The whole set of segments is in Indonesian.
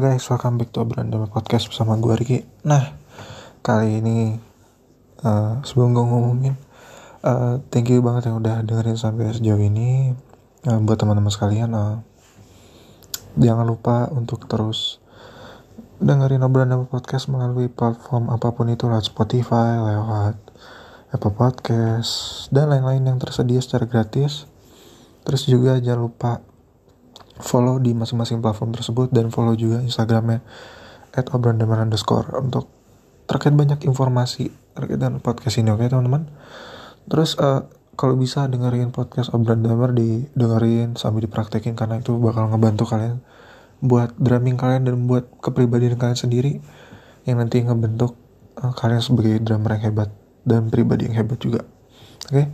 Guys, welcome back to Brandama Podcast bersama gue Riki. Nah, kali ini uh, sebelum gue ngomongin, uh, thank you banget yang udah dengerin sampai sejauh ini. Uh, buat teman-teman sekalian, uh, jangan lupa untuk terus dengerin obrolan podcast melalui platform apa pun itu lewat Spotify, lewat Apple Podcast, dan lain-lain yang tersedia secara gratis. Terus juga jangan lupa follow di masing-masing platform tersebut dan follow juga Instagramnya at underscore untuk terkait banyak informasi terkait dengan podcast ini oke okay, teman-teman terus uh, kalau bisa dengerin podcast obrolan damar di dengerin sambil dipraktekin karena itu bakal ngebantu kalian buat drumming kalian dan buat kepribadian kalian sendiri yang nanti ngebentuk uh, kalian sebagai drummer yang hebat dan pribadi yang hebat juga oke okay?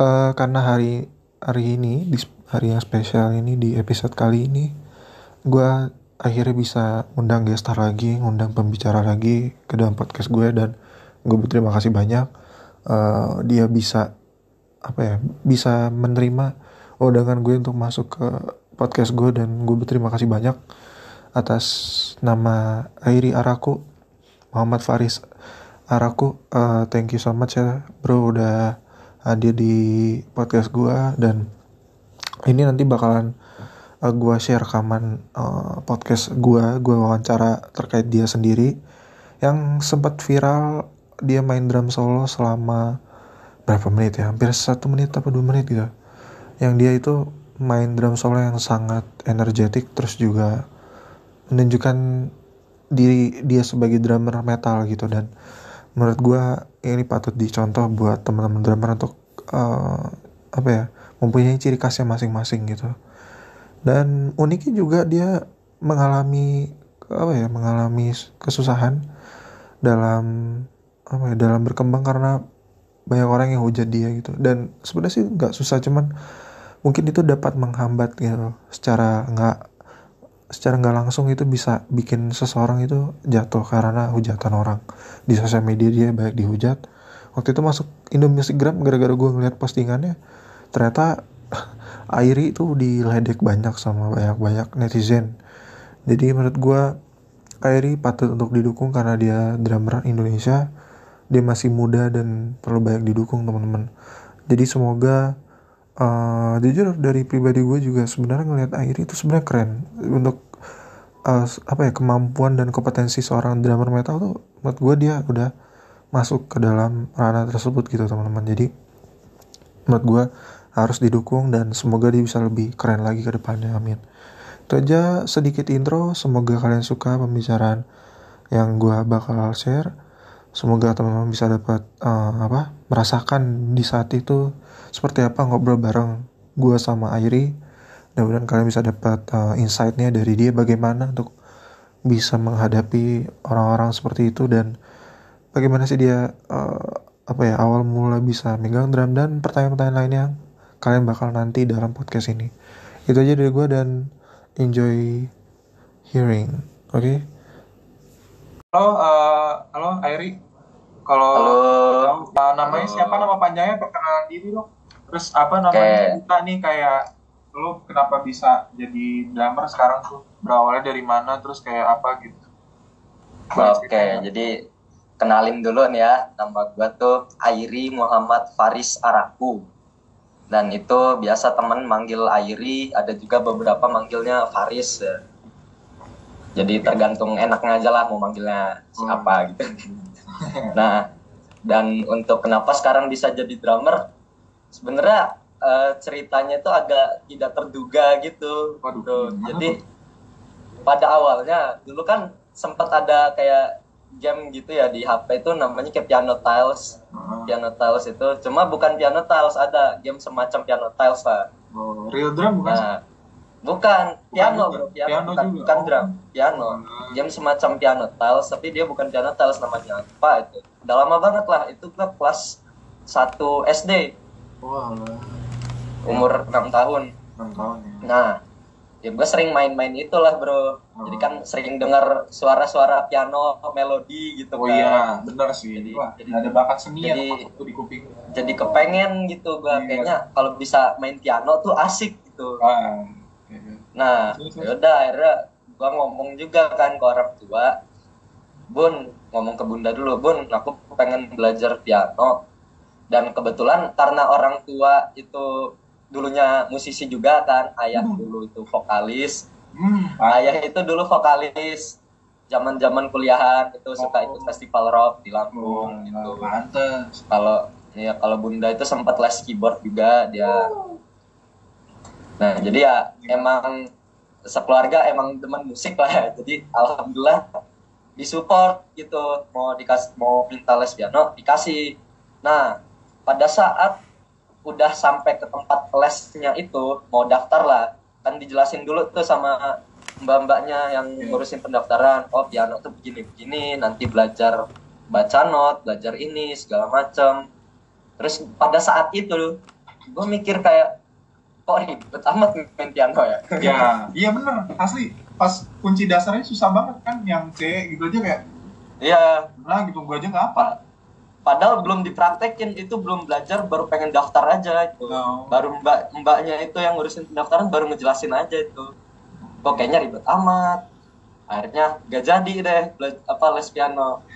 uh, karena hari hari ini di hari yang spesial ini di episode kali ini gue akhirnya bisa undang gestar lagi, ngundang pembicara lagi ke dalam podcast gue dan gue berterima kasih banyak. Uh, dia bisa apa ya bisa menerima undangan gue untuk masuk ke podcast gue dan gue berterima kasih banyak atas nama Airi Araku Muhammad Faris Araku. Uh, thank you so much ya bro udah hadir di podcast gue dan ini nanti bakalan uh, gue share rekaman uh, podcast gue gue wawancara terkait dia sendiri yang sempat viral dia main drum solo selama berapa menit ya? Hampir satu menit atau dua menit gitu. Yang dia itu main drum solo yang sangat energetik terus juga menunjukkan diri dia sebagai drummer metal gitu. Dan menurut gue ini patut dicontoh buat teman-teman drummer untuk uh, apa ya mempunyai ciri khasnya masing-masing gitu. Dan uniknya juga dia mengalami apa ya mengalami kesusahan dalam apa ya dalam berkembang karena banyak orang yang hujat dia gitu. Dan sebenarnya sih nggak susah cuman mungkin itu dapat menghambat gitu. Secara nggak secara nggak langsung itu bisa bikin seseorang itu jatuh karena hujatan orang. Di sosial media dia banyak dihujat. Waktu itu masuk Indo Music Gram gara-gara gue ngeliat postingannya ternyata Airi itu diledek banyak sama banyak-banyak netizen. Jadi menurut gue Airi patut untuk didukung karena dia drummer Indonesia. Dia masih muda dan perlu banyak didukung teman-teman. Jadi semoga uh, jujur dari pribadi gue juga sebenarnya ngelihat Airi itu sebenarnya keren. Untuk uh, apa ya kemampuan dan kompetensi seorang drummer metal tuh menurut gue dia udah masuk ke dalam ranah tersebut gitu teman-teman. Jadi menurut gue harus didukung dan semoga dia bisa lebih keren lagi ke depannya amin. Itu aja sedikit intro semoga kalian suka pembicaraan yang gue bakal share. Semoga teman-teman bisa dapat uh, apa merasakan di saat itu seperti apa ngobrol bareng gue sama Airi. Mudah-mudahan kalian bisa dapat uh, insightnya dari dia bagaimana untuk bisa menghadapi orang-orang seperti itu dan bagaimana sih dia uh, apa ya awal mula bisa megang drum dan pertanyaan-pertanyaan lainnya kalian bakal nanti dalam podcast ini. Itu aja dari gue dan enjoy hearing. Oke? Okay? Halo, uh, halo Airi. Kalau uh, namanya siapa nama panjangnya perkenalan diri dong. Terus apa namanya okay. kita nih kayak lu kenapa bisa jadi drummer sekarang tuh berawalnya dari mana terus kayak apa gitu. Oke, okay, jadi kenalin dulu nih ya nama gue tuh Airi Muhammad Faris Araku dan itu biasa temen manggil Airi ada juga beberapa manggilnya Faris ya. jadi tergantung enaknya aja lah mau manggilnya siapa hmm. gitu nah dan untuk kenapa sekarang bisa jadi drummer sebenarnya uh, ceritanya itu agak tidak terduga gitu Waduh, jadi pada awalnya dulu kan sempat ada kayak game gitu ya di HP itu namanya kayak piano tiles hmm. piano tiles itu cuma bukan piano tiles ada game semacam piano tiles lah oh, real drum bukan nah, bukan piano bro piano, piano bukan, juga. bukan drum piano hmm. game semacam piano tiles tapi dia bukan piano tiles namanya apa itu udah lama banget lah itu ke kelas 1 SD wow. umur enam tahun 6 tahun ya. nah ya gue sering main-main itulah bro hmm. jadi kan sering dengar suara-suara piano melodi gitu oh kan. iya benar sih jadi, Wah, jadi ada bakat seni jadi, yang di kuping jadi kepengen gitu gue iya. kayaknya kalau bisa main piano tuh asik gitu ah, iya. nah yaudah akhirnya gua ngomong juga kan ke orang tua bun ngomong ke bunda dulu bun aku pengen belajar piano dan kebetulan karena orang tua itu dulunya musisi juga kan ayah hmm. dulu itu vokalis hmm. ayah itu dulu vokalis zaman zaman kuliahan itu oh. suka ikut festival rock di Lampung oh, gitu kalau ya kalau bunda itu sempat les keyboard juga dia oh. nah jadi ya emang sekeluarga emang teman musik lah ya jadi alhamdulillah disupport gitu mau dikasih mau minta les piano dikasih nah pada saat udah sampai ke tempat lesnya itu mau daftar lah. Kan dijelasin dulu tuh sama mbak-mbaknya yang ngurusin pendaftaran. Oh piano tuh begini begini nanti belajar baca not belajar ini segala macam terus pada saat itu gue mikir kayak kok ribet amat main piano ya? Ya. Iya bener. Asli pas kunci dasarnya susah banget kan yang C gitu aja kayak iya. Nah gitu gue aja nggak apa padahal belum dipraktekin itu belum belajar baru pengen daftar aja. Itu no. baru mbak mbaknya itu yang ngurusin pendaftaran baru ngejelasin aja itu. Kok kayaknya ribet amat. Akhirnya gak jadi deh apa les piano.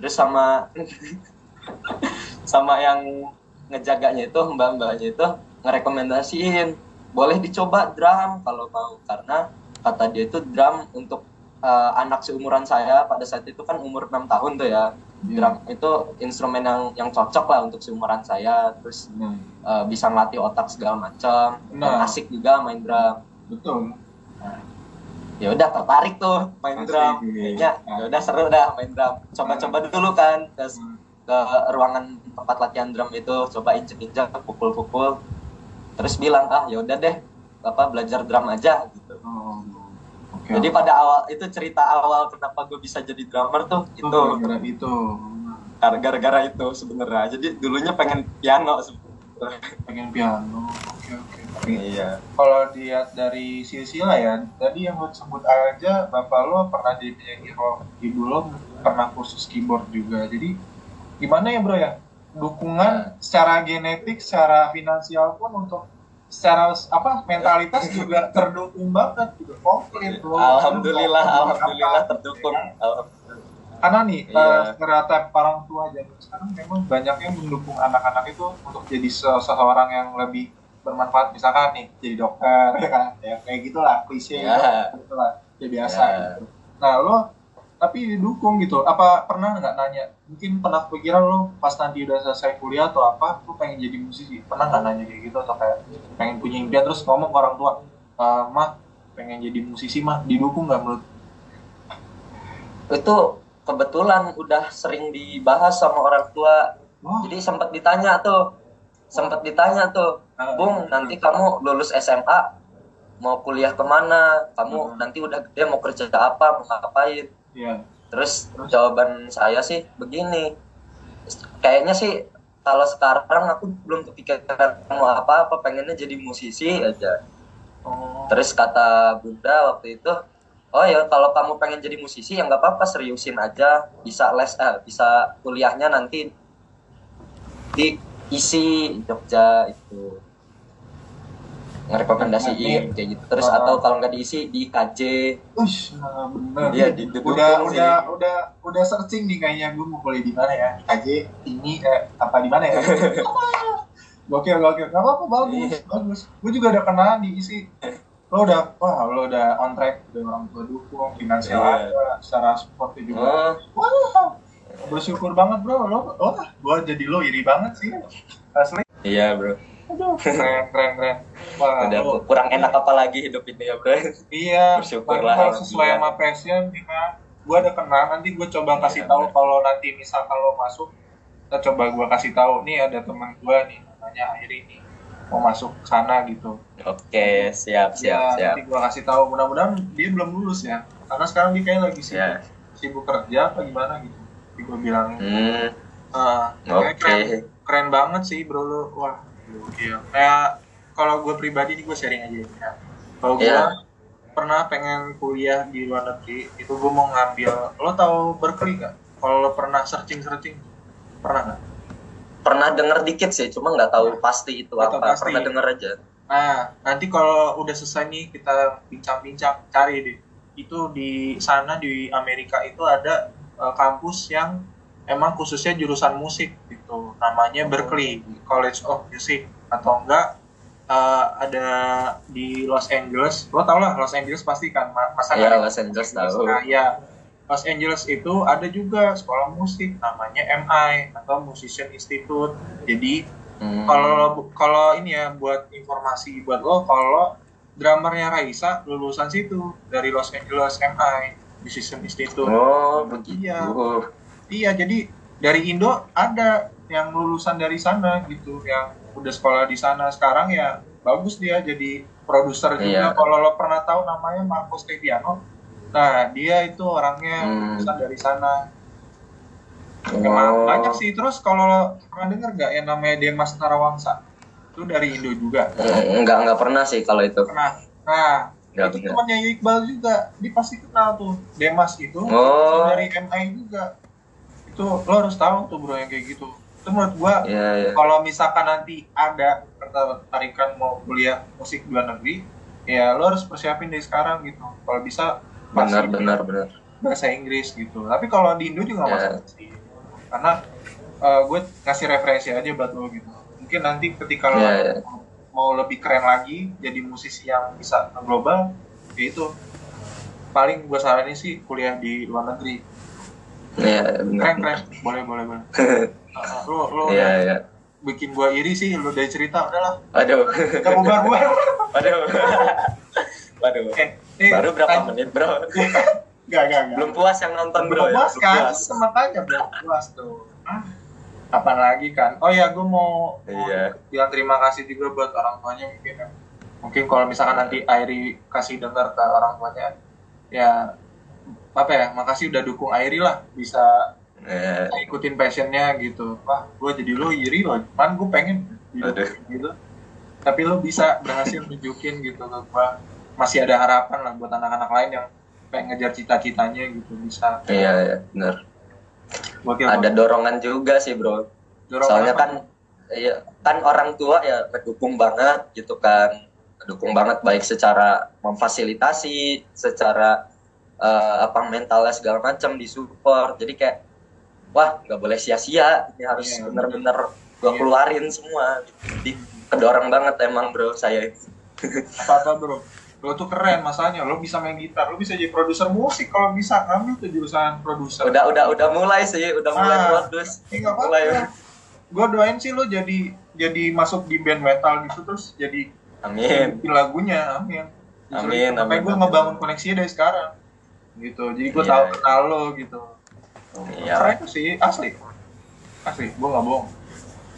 Terus sama sama yang ngejaganya itu mbak-mbaknya itu ngerekomendasiin boleh dicoba drum kalau mau. Karena kata dia itu drum untuk uh, anak seumuran saya pada saat itu kan umur 6 tahun tuh ya. Hmm. drum itu instrumen yang yang cocok lah untuk seumuran saya. Terus hmm. uh, bisa ngelatih otak segala macam. Nah. asik juga main drum. Betul. Nah, ya udah tertarik tuh main Asik, drum. kayaknya ya udah seru dah main drum. Coba-coba dulu kan terus hmm. ke ruangan tempat latihan drum itu. Coba injek-injek pukul-pukul. Terus bilang ah ya udah deh apa belajar drum aja gitu. Oh, okay. jadi pada awal itu cerita awal kenapa gue bisa jadi drummer tuh itu. Gara-gara itu. Gara-gara itu sebenarnya. Jadi dulunya pengen piano pengen piano. Oke okay, oke. Okay. iya. kalau lihat dari silsilah ya tadi yang lo sebut aja bapak lo pernah jadi penyanyi rock ibu lo pernah khusus keyboard juga. Jadi gimana ya bro ya? Dukungan secara genetik, secara finansial pun untuk secara apa mentalitas juga terdukung banget gitu komplit loh alhamdulillah alhamdulillah terdukung. Karena nih iya. uh, stereotip orang tua zaman sekarang memang banyak yang mendukung anak-anak itu untuk jadi seseorang yang lebih bermanfaat. Misalkan nih jadi dokter ya kan? Ya kayak gitulah klise yeah. gitu lah ya biasa yeah. gitu. Nah lo tapi didukung gitu. Apa pernah nggak nanya? Mungkin pernah pikiran lo pas nanti udah selesai kuliah atau apa lo pengen jadi musisi? Pernah nggak nanya kayak gitu atau kayak pengen punya impian? Terus ngomong ke orang tua e, mah pengen jadi musisi mah didukung nggak menurut itu kebetulan udah sering dibahas sama orang tua. Oh. jadi sempat ditanya tuh sempat ditanya tuh ah. bung nanti kamu lulus SMA mau kuliah ke mana? Kamu hmm. nanti udah gede mau kerja apa mau ngapain Yeah. Terus jawaban saya sih begini, kayaknya sih kalau sekarang aku belum kepikiran mau apa apa pengennya jadi musisi aja. Oh. Terus kata bunda waktu itu, oh ya kalau kamu pengen jadi musisi ya nggak apa-apa seriusin aja, bisa les eh, bisa kuliahnya nanti di isi Jogja itu ngerekomendasiin kayak gitu. Terus uh, atau kalau nggak diisi di KJ Ush, nah bener. Iya di udah udah udah udah searching nih kayaknya. Gue mau kuliah di mana ya? KJ ini eh, apa di mana ya? Gokil gokil. Nggak apa-apa bagus iya. bagus. Gue juga udah kenal diisi lo udah wah lo udah on track. Udah orang tua dukung finansial yeah. ada secara support juga. Uh. wah bersyukur banget bro. Lo wah gue jadi lo iri banget sih. Asli. Iya bro Aduh, keren, keren, keren. Wah, Udah lu, kurang enak apa lagi hidup ini ya, bro? Iya. Bersyukurlah. Kalau sesuai sama passion, kita gue ada kenal nanti gue coba iya, kasih tahu kalau nanti misal kalau masuk kita coba gue kasih tahu nih ada teman gue nih namanya Airi nih mau masuk sana gitu oke siap siap ya, siap nanti gue kasih tahu mudah-mudahan dia belum lulus ya karena sekarang dia kayak lagi sibuk yeah. sibuk kerja apa gimana gitu jadi gue bilang hmm. uh, oke okay. keren, keren banget sih bro lo wah Gokil. Kayak kalau gue pribadi nih gue sharing aja ya. Kalau gue yeah. pernah pengen kuliah di luar negeri, itu gue mau ngambil. Lo tau Berkeley gak? Kalau lo pernah searching searching, pernah gak? Pernah denger dikit sih, cuma nggak tahu pasti itu apa. Pasti. Pernah denger aja. Nah, nanti kalau udah selesai nih kita bincang-bincang, cari deh itu di sana di Amerika itu ada uh, kampus yang emang khususnya jurusan musik gitu namanya Berkeley College of Music atau enggak uh, ada di Los Angeles lo tau lah Los Angeles pasti kan masa ya, Los Angeles tahu nah, ya Los Angeles itu ada juga sekolah musik namanya MI atau Musician Institute. Jadi hmm. kalau kalau ini ya buat informasi buat lo kalau drummernya Raisa lulusan situ dari Los Angeles MI Musician Institute. Oh begitu. Iya. Iya jadi dari Indo ada yang lulusan dari sana gitu yang udah sekolah di sana sekarang ya bagus dia jadi produser juga. Iya. Kalau lo pernah tahu namanya Marco Steviano Nah, dia itu orangnya hmm. dari sana. Oh. banyak sih. Terus kalau pernah dengar nggak yang namanya Demas Narawangsa? Itu dari Indo juga. Enggak, enggak pernah sih kalau itu. Pernah. Nah, Gak itu temannya Iqbal juga. Dia pasti kenal tuh. Demas itu oh. dari MI juga. Itu lo harus tahu tuh bro yang kayak gitu. Itu menurut gua yeah, yeah. kalau misalkan nanti ada ketertarikan mau kuliah musik di luar negeri, ya lo harus persiapin dari sekarang gitu. Kalau bisa benar benar benar bahasa Inggris gitu tapi kalau di Indo juga nggak yeah. masalah sih karena uh, gue ngasih referensi aja buat lo gitu mungkin nanti ketika lo yeah, yeah. mau lebih keren lagi jadi musisi yang bisa global ya itu paling gue saranin sih kuliah di luar negeri yeah, keren keren boleh boleh boleh uh, lo lo yeah, yeah. bikin gue iri sih lo dari cerita udahlah aduh kamu baru aduh Waduh. Eh, eh, Baru berapa kan, menit, Bro? Gak, gak, gak. Belum puas yang nonton, Bro. Belum ya? puas kan? Puas. Makanya belum puas tuh. Ah, kapan lagi kan? Oh ya, gue mau, iya. mau bilang terima kasih juga buat orang tuanya mungkin ya. Mungkin kalau misalkan nanti Airi kasih dengar ke orang tuanya, ya apa ya, makasih udah dukung Airi lah bisa yeah. ikutin passionnya gitu. Wah, gue jadi lo iri loh, cuman gue pengen gitu. Tapi lo bisa berhasil nunjukin gitu ke gue masih ada harapan lah buat anak-anak lain yang pengen ngejar cita-citanya gitu bisa iya iya benar ada dorongan juga sih bro dorongan soalnya apa? kan iya kan orang tua ya mendukung banget gitu kan mendukung banget baik secara memfasilitasi secara uh, apa mentalnya segala macam disupport. Jadi kayak wah nggak boleh sia-sia. Ini harus iya, bener-bener gue iya. keluarin semua. Jadi kedorong banget emang bro saya apa apa bro? Lo tuh keren masanya. Lo bisa main gitar lo bisa jadi produser musik. Kalau bisa kamu tuh jurusan produser. Udah udah udah mulai sih. Udah mulai nah, produce iya, mulai. gue doain sih lo jadi jadi masuk di band metal gitu terus jadi amin. di lagunya. Amin. Justru amin amin gue ngebangun koneksi dari sekarang gitu. Jadi gue iya, tahu iya. kenal lo gitu. Iya. keren sih asli. Asli gue nggak bohong.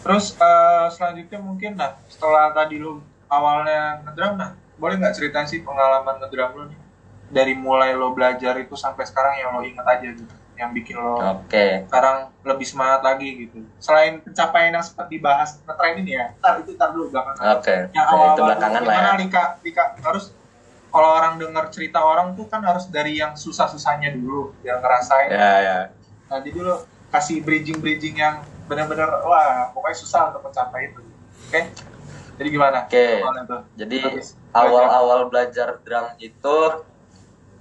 Terus uh, selanjutnya mungkin nah setelah tadi lo awalnya ngedrum nah boleh nggak ceritain sih pengalaman ngedrum lo nih? Dari mulai lo belajar itu sampai sekarang yang lo inget aja gitu yang bikin lo okay. sekarang lebih semangat lagi gitu. Selain pencapaian yang sempat dibahas ngetrain ini ya tar itu tar dulu belakangan. Oke. Okay. yang awal itu belakangan lah ya. Lika, Lika harus kalau orang dengar cerita orang tuh kan harus dari yang susah-susahnya dulu yang ngerasain ya yeah, ya yeah. nah jadi lo kasih bridging-bridging yang benar-benar wah pokoknya susah untuk mencapai itu oke okay? Jadi gimana? Oke. Okay. Jadi awal-awal belajar drum itu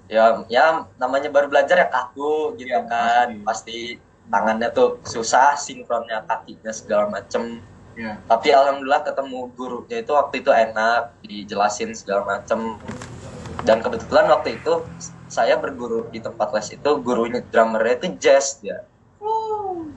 ya ya namanya baru belajar ya kaku gitu ya, kan. Pasti. pasti tangannya tuh susah sinkronnya kakinya segala macem. Ya. Tapi alhamdulillah ketemu gurunya itu waktu itu enak dijelasin segala macem. Dan kebetulan waktu itu saya berguru di tempat les itu gurunya drummernya itu jazz ya. Oh.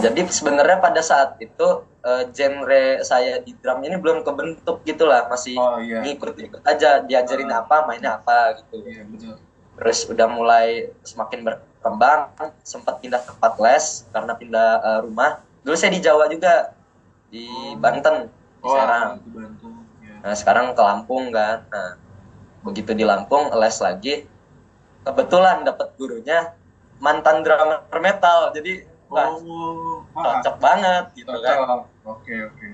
Jadi sebenarnya pada saat itu uh, genre saya di drum ini belum kebentuk gitulah masih oh, iya. ngikut-ikut aja diajarin uh, apa mainnya apa gitu iya, betul. terus udah mulai semakin berkembang sempat pindah tempat les karena pindah uh, rumah dulu saya di Jawa juga di oh. Banten di oh, Serang ya. nah sekarang ke Lampung kan nah begitu di Lampung les lagi. Kebetulan dapat gurunya mantan drummer metal. Jadi oh, cocok banget gitu cocok. kan oke oke.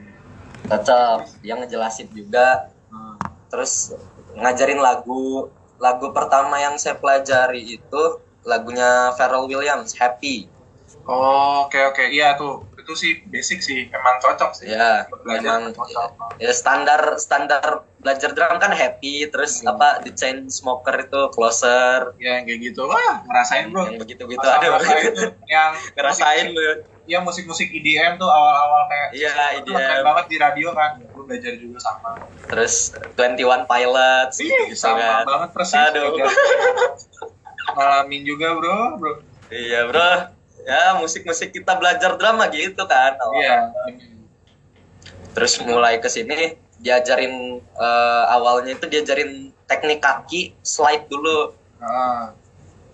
Cocok. Dia ngejelasin juga. Hmm. terus ngajarin lagu. Lagu pertama yang saya pelajari itu lagunya Pharrell Williams Happy oh oke okay, oke. Okay. iya tuh. Itu sih basic sih. Emang cocok sih. Ya belajar emang cocok ya. standar standar belajar drum kan happy terus Hmm. apa the chain smoker itu closer. Ya yang kayak gitu. Wah ngerasain bro. Yang begitu begitu Masa-masa aduh itu yang ngerasain lu ya musik-musik EDM tuh awal-awal kayak Iya, itu keren EDM. banget di radio kan. Gue belajar juga sama. Terus 21 Pilots Ih, gitu sama kan. banget persis. Aduh. Ngalamin juga bro bro. Iya bro ya musik-musik kita belajar drama gitu kan awal. iya terus mulai ke sini diajarin eh, awalnya itu diajarin teknik kaki slide dulu ah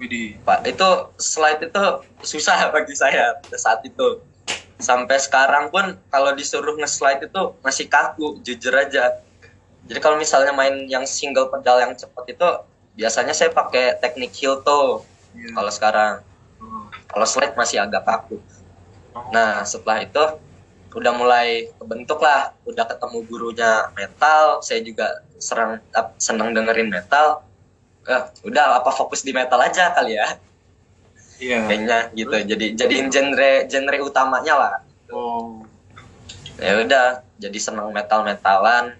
Widih. Pak, itu slide itu susah bagi saya saat itu. Sampai sekarang pun kalau disuruh nge-slide itu masih kaku, jujur aja. Jadi kalau misalnya main yang single pedal yang cepat itu biasanya saya pakai teknik heel toe Iya. kalau sekarang. Kalau slide masih agak kaku. Nah, setelah itu udah mulai kebentuk lah, udah ketemu gurunya metal, saya juga serang seneng dengerin metal. Eh, udah apa fokus di metal aja kali ya? Iya. Kayaknya gitu. Jadi jadiin genre genre utamanya lah. Oh. Ya udah jadi seneng metal metalan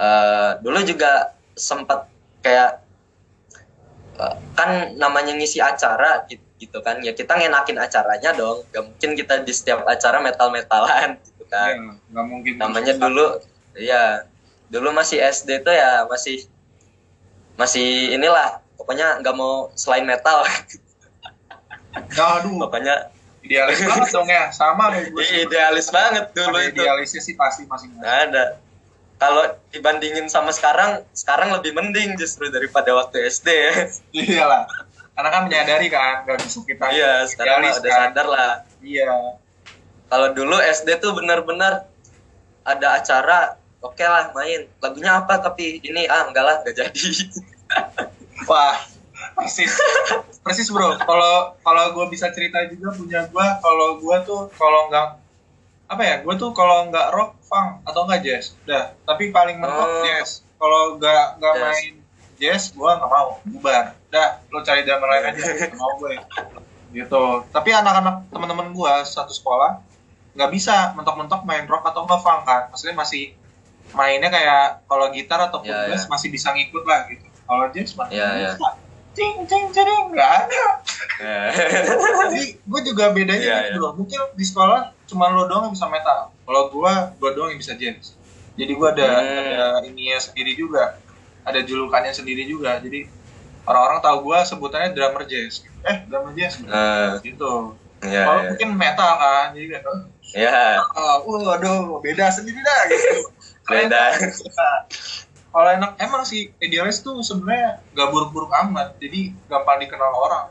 Eh dulu juga sempat kayak eh, kan namanya ngisi acara gitu, gitu kan. Ya kita ngenakin acaranya dong. Gak mungkin kita di setiap acara metal metalan gitu kan. Iya, nggak mungkin namanya dulu ya dulu masih SD tuh ya masih masih inilah pokoknya nggak mau selain metal. Aduh. Pokoknya idealis banget dong ya sama kayak gue idealis banget dulu Ada itu. idealisnya sih pasti masing-masing. Nggak ada. Kalau dibandingin sama sekarang sekarang lebih mending justru daripada waktu SD ya iyalah karena kan menyadari kan nggak bisa kita iya sekarang idealis udah kan. sadar lah. Iya. Kalau dulu SD tuh benar-benar ada acara oke lah main. Lagunya apa? Tapi ini ah enggak lah nggak jadi. Wah persis. Persis bro. Kalau kalau gue bisa cerita juga punya gue kalau gue tuh kalau nggak apa ya gue tuh kalau nggak rock funk atau nggak jazz. Udah. Tapi paling mentok Oh. jazz. Kalau nggak nggak main jazz gue nggak mau bubar. Dah lo cari drama lain aja nggak mau gue. Gitu. Tapi anak-anak teman-teman gue satu sekolah nggak bisa mentok-mentok main rock atau nggak funk kan. Maksudnya masih mainnya kayak kalau gitar ataupun Ya, bass ya. masih bisa ngikut lah gitu. Kalau jazz masih nggak ya. bisa. Cing cing cing nggak ada. Ya. jadi gue juga bedanya Iya, gitu iya. loh. Mungkin di sekolah cuma lo doang yang bisa metal. Kalau gue gue doang yang bisa jazz. Jadi gue ada Hmm. ada ininya sendiri juga ada julukannya sendiri juga. Jadi orang-orang tahu gue sebutannya drummer jazz. Eh drummer jazz? Eh, gitu. Ya, kalau ya. mungkin metal kan jadi kayak oh, ya uh, waduh beda sendiri dah gitu. Beda. kalau enak emang sih idealis tuh sebenarnya gak buruk-buruk amat. Jadi gampang dikenal orang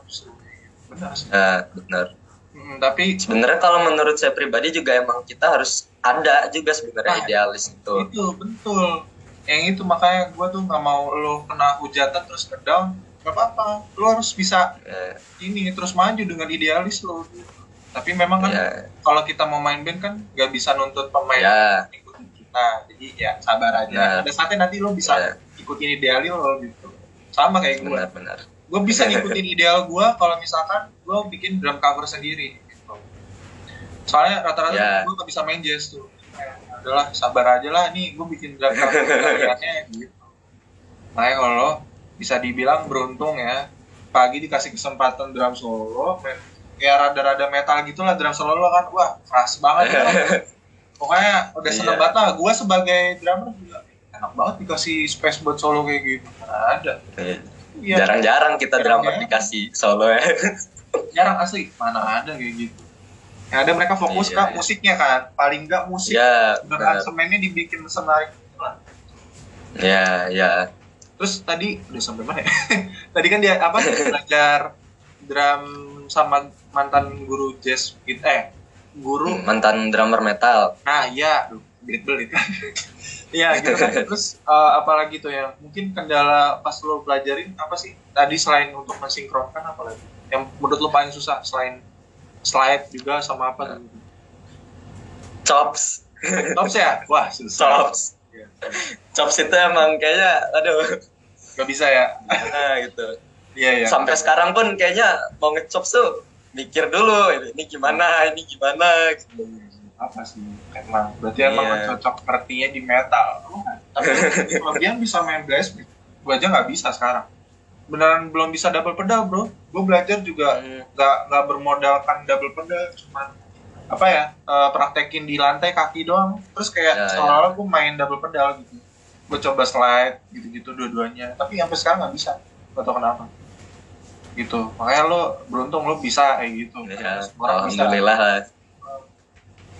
benar sih. Eh, benar. Hmm, tapi sebenarnya kalau menurut saya pribadi juga emang kita harus ada juga sebenarnya Nah, idealis itu. itu betul yang itu makanya gue tuh nggak mau lo kena hujatan terus ngedown nggak apa-apa. Lo harus bisa Eh, ini terus maju dengan idealis lo tapi memang kan ya kalau kita mau main band kan nggak bisa nuntut pemain ya ikutin kita jadi ya sabar aja. Nah. ada saatnya nanti lo bisa Ya. ikutin idealis lo gitu. Sama kayak gue benar-benar gue bisa ngikutin ideal gue kalau misalkan gue bikin drum cover sendiri gitu. soalnya rata-rata Ya. gue gak bisa main jazz tuh Ya, adalah sabar aja lah nih gue bikin cover kaliannya gitu makanya kalau lo bisa dibilang beruntung ya pagi dikasih kesempatan drum solo main ya rada-rada metal gitulah drum solo lo kan wah keras banget ya. pokoknya udah seneng Iya. banget lah gue sebagai drummer juga enak banget dikasih space buat solo kayak gitu ada Eh, Iya. jarang-jarang kita drummer Jarang-jarang. dikasih solo ya jarang asli mana ada kayak gitu yang ada mereka fokus Iya, ke iya. musiknya kan. Paling nggak musik ya benar. aransemennya dibikin semenarik lah. ya ya terus tadi udah sampai mana ya? Tadi kan dia apa belajar drum sama mantan guru jazz gitu eh guru mantan drummer metal. Nah iya. Duh, belit-belit Iya gitu kan. Terus eh, apalagi tuh ya mungkin kendala pas lo pelajarin apa sih? Tadi selain untuk mensinkronkan apalagi? Yang menurut lo paling susah selain slide juga sama apa tuh chops Tops ya? Wah, susah. chops chops itu emang kayaknya aduh Gak bisa ya? nah gitu Iya, iya. sampai sekarang pun kayaknya mau ngechops tuh mikir dulu ini gimana ini gimana apa sih emang berarti emang yeah. cocok sepertinya di metal tapi kelebihan bisa main blast beat gue aja nggak bisa sekarang beneran belum bisa double pedal bro. Gue belajar juga hmm. nggak hmm. nggak bermodalkan double pedal cuman apa ya uh, praktekin di lantai kaki doang. Terus kayak yeah, seolah-olah yeah. gue main double pedal gitu. Gue coba slide gitu-gitu dua-duanya. Tapi sampai sekarang nggak bisa. Gak tau kenapa. Gitu. Makanya lo beruntung lo bisa kayak gitu. Ya, alhamdulillah bisa.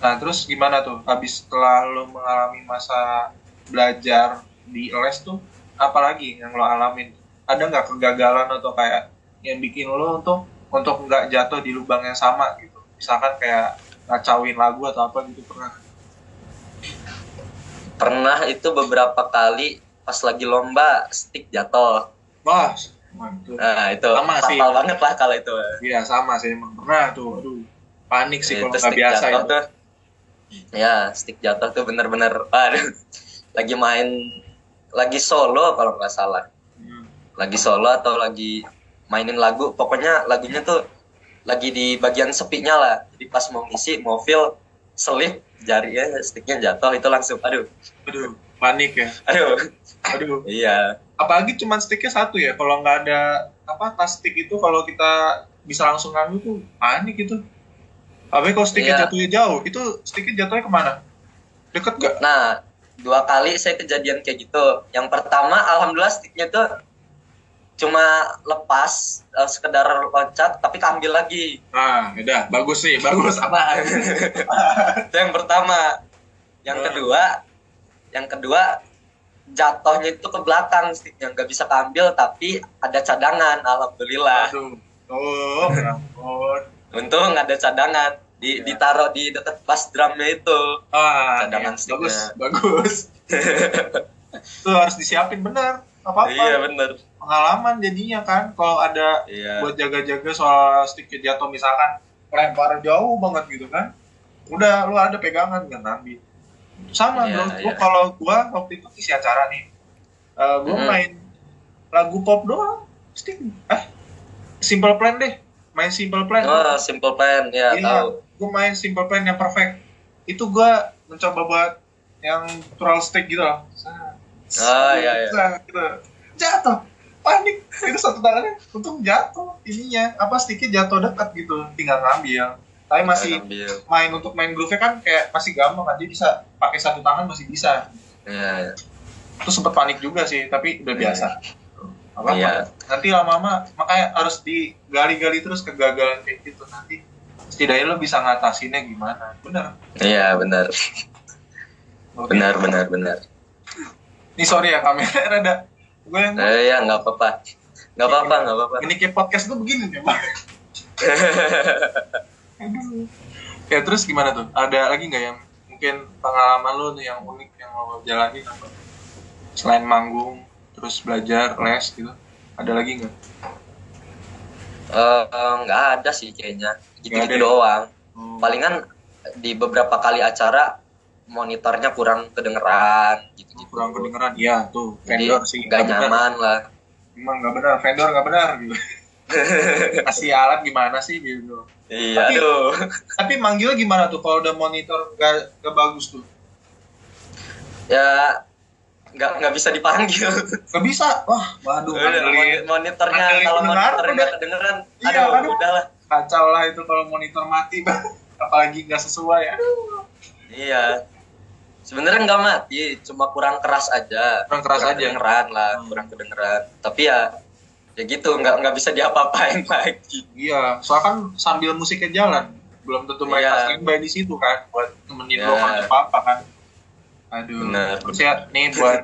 nah terus gimana tuh? Habis setelah lo mengalami masa belajar di les tuh apalagi yang lo alamin ada nggak kegagalan atau kayak yang bikin lo untuk untuk nggak jatuh di lubang yang sama gitu misalkan kayak ngacauin lagu atau apa gitu pernah pernah itu beberapa kali pas lagi lomba stick jatuh wah Mantul. Nah itu sama sih. banget lah kalau itu. Iya sama sih emang pernah tuh. Aduh panik sih kalau nggak biasa itu. Tuh, ya stick jatuh tuh bener-bener aduh lagi main lagi solo kalau nggak salah. Lagi solo atau lagi mainin lagu pokoknya lagunya tuh lagi di bagian sepinya lah. Jadi pas mau ngisi mau feel selip jarinya sticknya jatuh itu langsung aduh. Aduh panik ya. Aduh. Aduh. iya apalagi cuma sticknya satu ya kalau nggak ada apa tas stick itu kalau kita bisa langsung ngambil tuh panik itu tapi kalau sticknya iya. jatuhnya jauh itu sticknya jatuhnya ke mana deket gak nah dua kali saya kejadian kayak gitu yang pertama alhamdulillah sticknya tuh cuma lepas uh, sekedar loncat tapi kambil lagi. Ah udah. Bagus sih bagus. Apa? Itu yang pertama. Yang kedua yang kedua jatuhnya itu ke belakang sticknya nggak bisa keambil tapi ada cadangan alhamdulillah. Aduh. oh ya untung ada cadangan. Di ya. ditaruh di dekat pas drumnya itu. Ah, cadangan ya. bagus bagus. Tuh harus disiapin bener apa apa iya bener. Pengalaman jadinya kan kalau ada iya. buat jaga-jaga soal stick jatuh misalkan lempar jauh banget gitu kan udah lu ada pegangan nggak ngambil sama yeah, bro. Gua kalau gua waktu itu isi acara nih uh, gua mm. main lagu pop doang stick. Eh simple plan deh. Main simple plan. Oh simple plan. Ya yeah, tahu. gua main simple plan yang perfect. Itu gua mencoba buat yang natural stick gitu loh ah iya iya. Gitu. jatuh. Panik. Itu satu tangannya untung jatuh ininya. Apa sticknya jatuh dekat gitu. Tinggal ngambil. Tapi masih main untuk main groove kan kayak masih gampang kan. Dia bisa pakai satu tangan masih bisa. Yeah, yeah. terus sempet panik juga sih tapi udah biasa. apa yeah. nanti lama-lama makanya harus digali-gali terus kegagalan kayak gitu. Nanti setidaknya lo bisa ngatasinnya gimana. Bener iya yeah, benar benar benar benar ini sorry ya kamera ada gue yang eh, ya nggak apa-apa. Nggak apa-apa nggak apa-apa. ini kayak podcast tuh begini nih ya terus gimana tuh? Ada lagi nggak yang mungkin pengalaman lo tuh yang unik yang lo jalani? Apa? Selain manggung terus belajar les gitu. Ada lagi nggak? Eh, nggak uh, ada sih kayaknya. Gitu gitu doang. Hmm. palingan di beberapa kali acara monitornya kurang kedengeran gitu gitu kurang kedengeran iya tuh vendor Jadi, sih nggak nyaman bener. lah. Emang nggak benar vendor nggak benar gitu. Kasih alat gimana sih gitu. Iya tapi, aduh. tapi manggilnya gimana tuh kalau udah monitor gak, gak bagus tuh? Ya nggak nggak bisa dipanggil. Nggak bisa? Wah waduh manggilin, monitornya kalau monitornya nggak kedengeran iya, aduh aduh udahlah kacau lah itu kalau monitor mati apalagi nggak sesuai aduh. Iya sebenarnya nggak mati cuma kurang keras aja. Kurang keras kurang aja kedengeran lah hmm. kurang kedengeran. Tapi ya ya gitu nggak nggak bisa diapa-apain lagi. Iya soalnya kan sambil musiknya jalan belum tentu mereka yeah. standby di situ kan buat temenin yeah. lo kalau apa apa kan. Aduh Bener. ya nih buat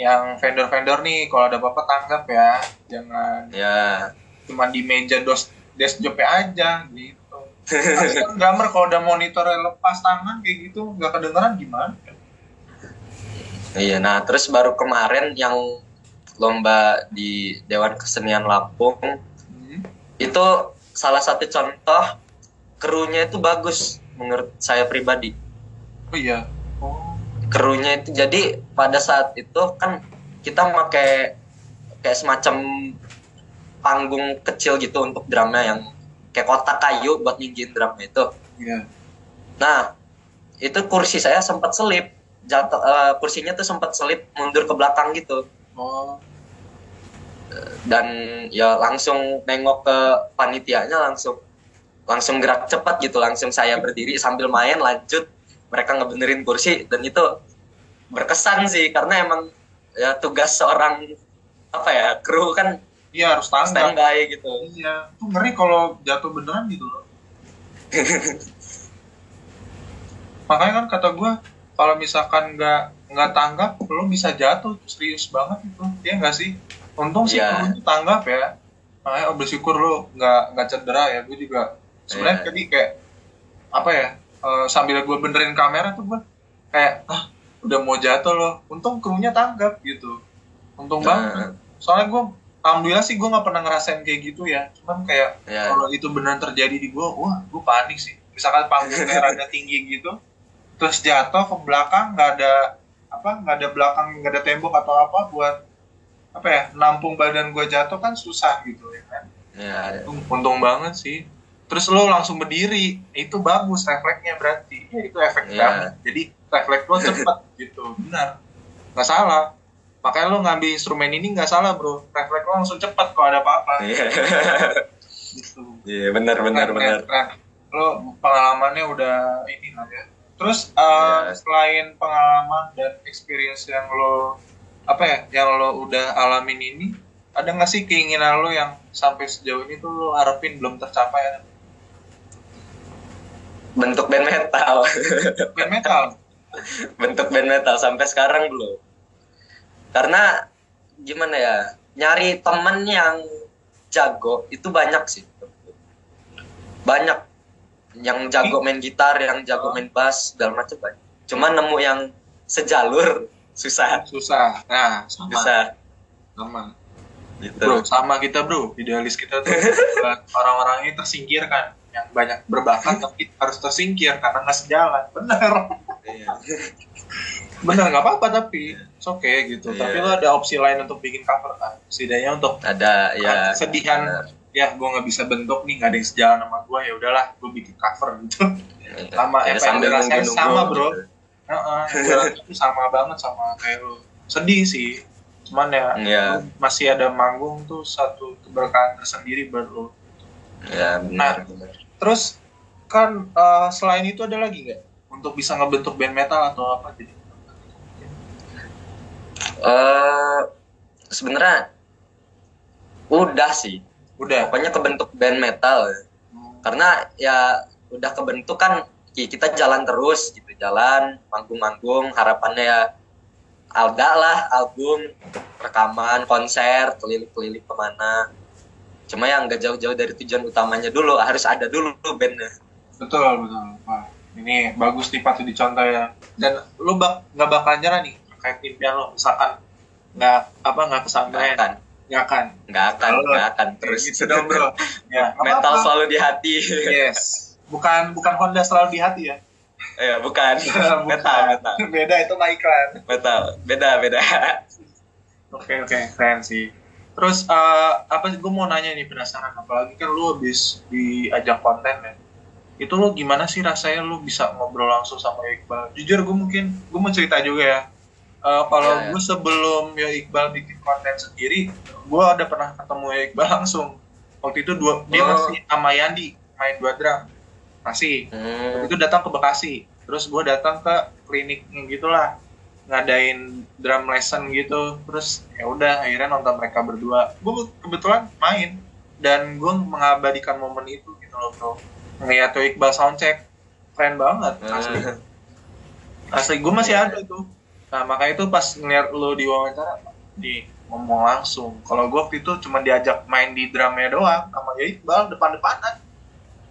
yang vendor-vendor nih kalau ada apa-apa tanggap ya jangan. Ya cuma di meja dos desk job aja gitu. Kan drummer kalau udah monitornya lepas tangan kayak gitu nggak kedengeran gimana iya nah terus baru kemarin yang lomba di Dewan Kesenian Lampung hmm. itu salah satu contoh krunya itu bagus menurut saya pribadi. Oh iya. Oh. Krunya itu jadi pada saat itu kan kita pakai kayak semacam panggung kecil gitu untuk drama yang kayak kotak kayu buat nginjin drumnya itu Iya. nah itu kursi saya sempat selip jatuh eh, kursinya tuh sempat selip mundur ke belakang gitu Oh. dan ya langsung nengok ke panitianya langsung langsung gerak cepat gitu langsung saya berdiri sambil main lanjut mereka ngebenerin kursi dan itu berkesan sih karena emang ya tugas seorang apa ya kru kan Iya harus tanggap. standby gitu Iya. Tuh ngeri kalau jatuh beneran gitu loh. Makanya kan kata gue kalau misalkan nggak nggak tanggap, lo bisa jatuh serius banget itu. Iya nggak sih? Untung sih Iya. lo tanggap ya. Makanya oh, bersyukur lo nggak nggak cedera ya. Gue juga sebenarnya Iya. tadi kayak apa ya? eh, sambil gue benerin kamera tuh gue kayak ah udah mau jatuh loh. Untung krunya tanggap gitu. Untung banget. Nah, Soalnya gue alhamdulillah sih gue nggak pernah ngerasain kayak gitu ya. Cuman kayak ya kalau itu benar terjadi di gue, wah gue panik sih. Misalkan panggungnya rada tinggi gitu, terus jatuh ke belakang nggak ada apa nggak ada belakang nggak ada tembok atau apa buat apa ya nampung badan gue jatuh kan susah gitu ya kan. ya Untung, untung banget sih. Terus lo langsung berdiri, itu bagus refleksnya berarti. Ya, itu efek banget. Jadi refleks lo cepet gitu, benar. Nggak salah. Makanya lo ngambil instrumen ini nggak salah bro. Refleks lo langsung cepet kalau ada apa-apa. Iya. Gitu. Iya benar benar benar. Lo pengalamannya udah ini lah ya. Terus uh, Iya. selain pengalaman dan experience yang lo apa ya, yang lo udah alamin ini, ada nggak sih keinginan lo yang sampai sejauh ini tuh lo harapin belum tercapai? Ada? Bentuk band metal. Band metal. Bentuk band metal sampai sekarang belum. Karena gimana ya? Nyari temen yang jago itu banyak sih. Banyak yang jago main gitar, yang jago main bass, segala macam banyak. Cuma nemu yang sejalur susah. Susah. Nah, sama. Susah Sama. gitu. Bro, sama kita bro. Idealis kita tuh orang-orang ini tersingkirkan. Yang banyak berbakat tapi harus tersingkir karena nggak sejalan. Bener. Iya. Bener nggak apa-apa tapi it's okay gitu. Iya. Tapi lo ada opsi lain untuk bikin cover kan. Setidaknya untuk Ada ya kesedihan benar. Ya gue nggak bisa bentuk nih nggak ada yang sejalan sama gue ya udahlah gue bikin cover gitu. Sama Ya, apa yang dirasain sama, bro. gitu. Heeh, itu sama banget sama kayak lo. Sedih sih. Cuman ya Iya. lo masih ada manggung tuh satu keberkahan tersendiri buat lo. Ya benar. Nah. benar. Terus kan eh, selain itu ada lagi nggak untuk bisa ngebentuk band metal atau apa jadi? Eh sebenarnya udah sih. Udah. Pokoknya kebentuk band metal. Karena ya udah kebentuk kan ki- kita jalan terus gitu, jalan manggung-manggung, harapannya ya ada lah album, rekaman, konser, keliling-keliling ke mana. Cuma yang nggak jauh-jauh dari tujuan utamanya dulu, harus ada dulu bandnya. Betul betul. Wah, ini bagus nih patut dicontoh ya. Dan lu bak nggak bakal nyerah nih terkait impian lo misalkan nggak apa nggak kesampaian nggak akan nggak akan, nggak akan terus. gitu dong bro ya Metal apa-apa. selalu di hati. yes bukan bukan Honda selalu di hati ya Ya, bukan. Bukan. metal, metal, beda itu mah iklan metal. Beda, beda. oke oke keren sih terus eh, apa sih gue mau nanya nih penasaran apalagi kan lu habis diajak konten ya itu lu gimana sih rasanya lu bisa ngobrol langsung sama Iqbal jujur gue mungkin gue mau cerita juga ya Eh, kalau Iya, iya. gue sebelum ya Iqbal bikin konten sendiri gue ada pernah ketemu ya Iqbal langsung. Waktu itu dua dia Oh. masih sama Yandi main dua drum. Masih. Hmm. itu datang ke Bekasi. Terus gue datang ke kliniknya gitulah. Ngadain drum lesson gitu. Terus ya udah akhirnya nonton mereka berdua. Gue kebetulan main. Dan gue mengabadikan momen itu gitu loh bro. Ngeliat tuh Iqbal soundcheck. Keren banget asli. Hmm. asli gue masih Iya. ada tuh nah makanya itu pas ngeliat lo di wawancara di ngomong langsung kalau gue waktu itu cuma diajak main di drumnya doang sama ya Iqbal depan-depanan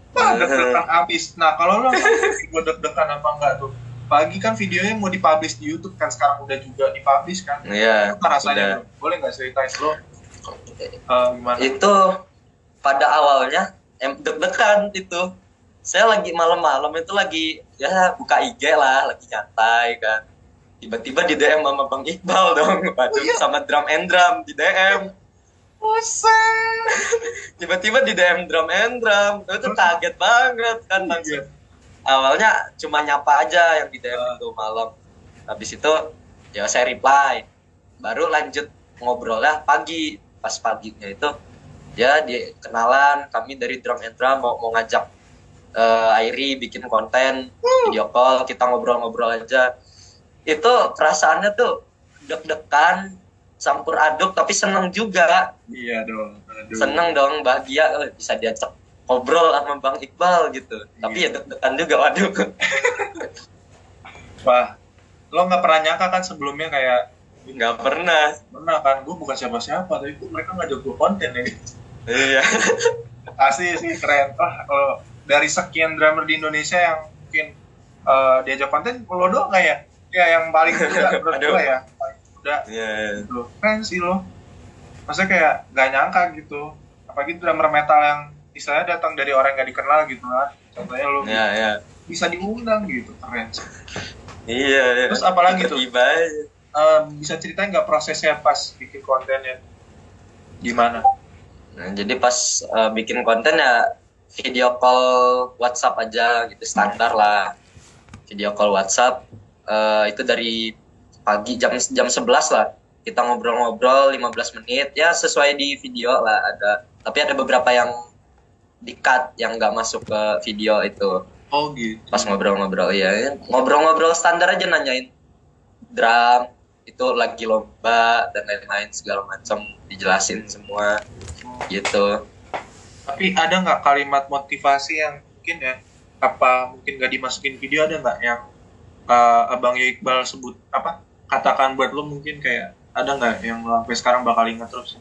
Wah, Hmm. deg-degan abis. Nah, kalau lo gue deg-degan apa enggak tuh? Pagi kan videonya mau dipublish di YouTube kan sekarang udah juga dipublish kan. Iya. Apa rasanya? udah. Boleh nggak ceritain lo? eh, gimana? Itu pada awalnya em deg-degan itu. Saya lagi malam-malam itu lagi ya buka IG lah, lagi nyantai kan. Tiba-tiba di DM sama Bang Iqbal dong, waduh Oh, iya? sama drum and drum di DM. Pusing. Tiba-tiba di DM drum and drum. Itu kaget banget kan langsung. Awalnya cuma nyapa aja yang di DM itu malam. Habis itu ya saya reply. Baru lanjut ngobrolnya pagi. Pas paginya itu ya di kenalan kami dari drum and drum mau mau ngajak uh, Airi bikin konten video call kita ngobrol-ngobrol aja itu perasaannya tuh deg-degan campur aduk tapi seneng juga. Iya dong Aduh. seneng dong bahagia oh, bisa diajak ngobrol sama Bang Iqbal gitu. Iya. tapi ya deg-degan juga waduh. Wah lo nggak pernah nyangka kan sebelumnya kayak nggak pernah. Pernah kan? Gue bukan siapa-siapa tapi mereka ngajak gue konten ya. Iya. Asli sih keren. Wah kalau dari sekian drummer di Indonesia yang mungkin uh, diajak konten lo doang kayak ya yang paling muda menurut gue ya paling muda yeah. gitu. Keren sih lo. Maksudnya kayak gak nyangka gitu. Apalagi drummer metal yang istilahnya datang dari orang yang gak dikenal gitu lah. Contohnya lo yeah, gitu. yeah. bisa diundang gitu keren sih. Iya yeah, terus apalagi tuh? Tiba uh, bisa ceritain nggak prosesnya pas bikin kontennya? Gimana? Nah, jadi pas uh, bikin konten ya video call WhatsApp aja gitu standar lah. Video call WhatsApp uh, itu dari pagi jam jam 11 lah. Kita ngobrol-ngobrol 15 menit ya sesuai di video lah ada. Tapi ada beberapa yang di cut yang nggak masuk ke video itu. Oh gitu. Pas ngobrol-ngobrol ya, ngobrol-ngobrol standar aja nanyain drum itu lagi lomba dan lain-lain segala macam dijelasin semua gitu tapi ada nggak kalimat motivasi yang mungkin ya apa mungkin nggak dimasukin video ada nggak yang uh, abang ya Iqbal sebut apa katakan buat lo mungkin kayak ada nggak yang lo sampai sekarang bakal ingat terus?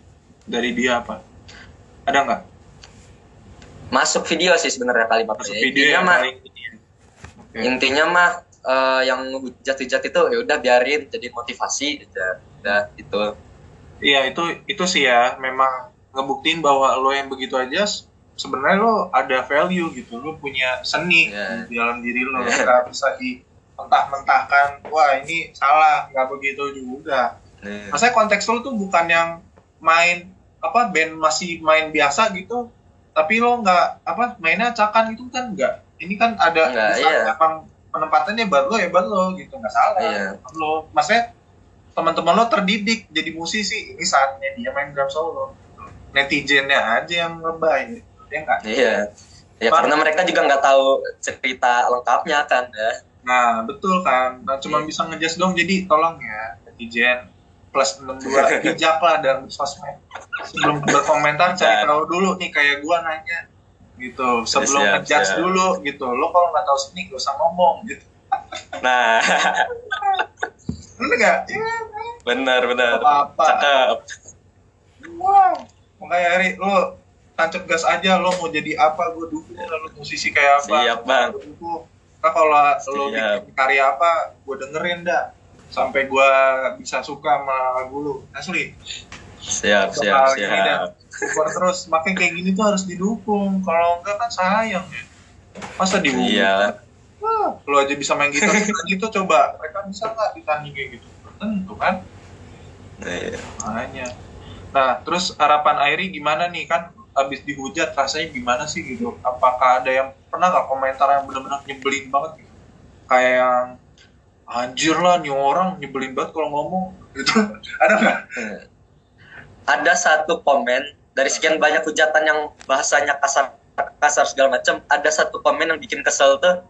Dari dia apa? Ada nggak? Masuk video sih sebenarnya kalimatnya. Masuk video intinya mah okay. intinya mah uh, yang hujat-hujat itu ya udah biarin jadi motivasi aja udah itu iya itu itu sih ya memang ngebuktiin bahwa lo yang begitu aja sebenarnya lo ada value gitu lo punya seni yeah. di dalam diri lo. Yeah. bisa di mentah-mentahkan wah ini salah nggak begitu juga. Yeah. maksudnya konteks lo tuh bukan yang main apa band masih main biasa gitu tapi lo nggak apa mainnya cakan itu kan enggak ini kan ada Enggak, iya. penempatannya buat lo ya buat lo gitu. Nggak salah. Iya. lo. Maksudnya teman-teman lo terdidik jadi musisi ini saatnya dia main drum solo. Netizennya aja yang lebay ya enggak iya. Ya karena mereka juga nggak tahu cerita lengkapnya kan ya nah betul kan. Nah, cuma iya. bisa ngejas dong jadi tolong ya netizen. Plus 62 bijak lah dalam sosmed. Sebelum berkomentar cari tahu dulu nih kayak gua nanya gitu. Sebelum siap, ngejudge siap. dulu gitu. Lo kalau nggak tahu seni gak usah ngomong gitu. Nah. Bener nggak? Ya, benar benar apa apa cakep. Wow makanya Eri lo tancap gas aja lo mau jadi apa gue dukung lo musisi kayak apa. Siap bang nah kalau lo bikin karya apa gue dengerin dah. Sampai gue bisa suka sama lagu lo asli. Siap siap siap. support terus. Makin kayak gini tuh harus didukung. Kalau enggak kan sayang ya. Masa di iya Wah, lo aja bisa main gitar gitu coba. Mereka bisa nggak ditanding kayak gitu? Tentu kan? Iya. makanya. Nah, terus harapan Airi gimana nih? Kan habis dihujat rasanya gimana sih gitu? Apakah ada yang pernah nggak komentar yang benar-benar nyebelin banget gitu? Kayak yang anjir lah nih orang nyebelin banget kalau ngomong gitu. ada nggak? Hmm. Ada satu komen dari sekian banyak hujatan yang bahasanya kasar kasar segala macam, ada satu komen yang bikin kesel tuh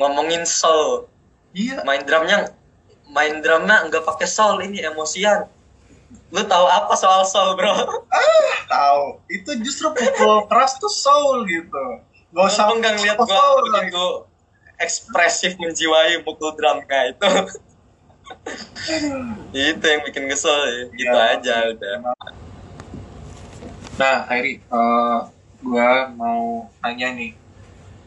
ngomongin soul. Iya. Main drumnya main drumnya nggak pakai soul ini emosian Lu tahu apa soal soul, bro? Ah, tahu. Itu justru pukul keras tuh soul gitu. Gak usah nggak ngeliat gua begitu ekspresif menjiwai pukul drum kayak itu. itu yang bikin kesel ya. Gitu ya, aja udah. Nah, Hairi, uh, gua mau nanya nih.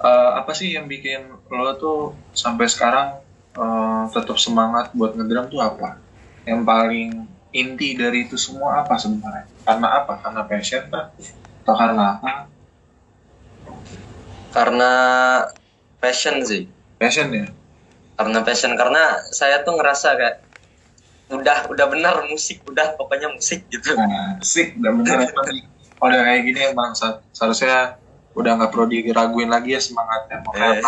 Uh, apa sih yang bikin lo tuh sampai sekarang uh, tetap semangat buat ngedrum tuh apa? Yang paling inti dari itu semua apa sebenarnya? Karena apa? Karena passion kan? Atau karena apa? Karena passion sih. Passion ya? Karena passion, karena saya tuh ngerasa kayak udah udah benar musik udah pokoknya musik gitu nah, musik udah benar oh, udah kayak gini emang seharusnya udah nggak perlu diraguin lagi ya semangatnya mau eh,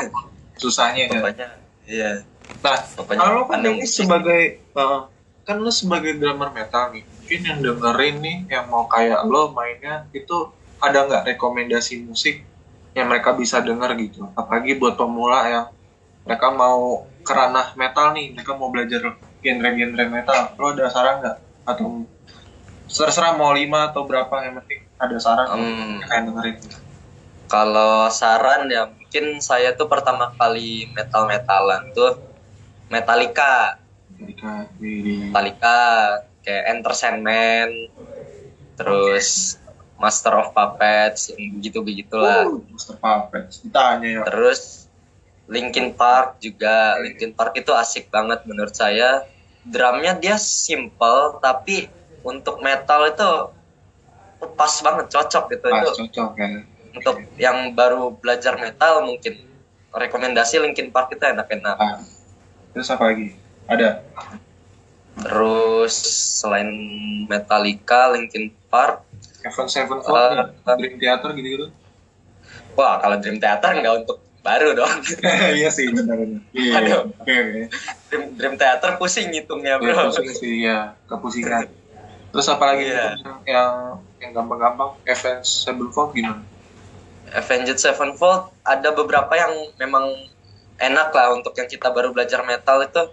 susahnya ya pokoknya iya nah kalau kan ini sebagai uh, kan lo sebagai drummer metal nih mungkin yang dengerin nih yang mau kayak lo mainnya itu ada nggak rekomendasi musik yang mereka bisa denger gitu? Apalagi buat pemula yang mereka mau kerana metal nih mereka mau belajar genre-genre metal. Lo ada saran nggak? Atau terserah mau lima atau berapa yang penting ada saran um, kayak dengerin. Kalau saran ya mungkin saya tuh pertama kali metal metalan tuh Metallica Metallica Metallica kayak Enter Sandman terus Master of Puppets begitu begitulah uh, Master Puppets ditanya ya. Terus Linkin Park juga. Linkin Park itu asik banget menurut saya. Drumnya dia simple tapi untuk metal itu pas banget cocok gitu. Pas, itu cocok kan untuk yang baru belajar metal mungkin rekomendasi Linkin Park itu enak-enak. Ah. terus apa lagi ada. Terus selain Metallica Linkin Park Evan Sevenfold uh, Dream Theater gitu-gitu. Wah kalau Dream Theater nggak untuk baru dong. Iya sih benar benar. Iya, Aduh. Okay, okay. Dream, Dream Theater pusing ngitungnya bro. ya, pusing sih ya kepusingan. Terus apa lagi yeah. yang yang gampang-gampang Avenged Sevenfold gimana? Avenged Sevenfold ada beberapa yang memang enak lah untuk yang kita baru belajar metal itu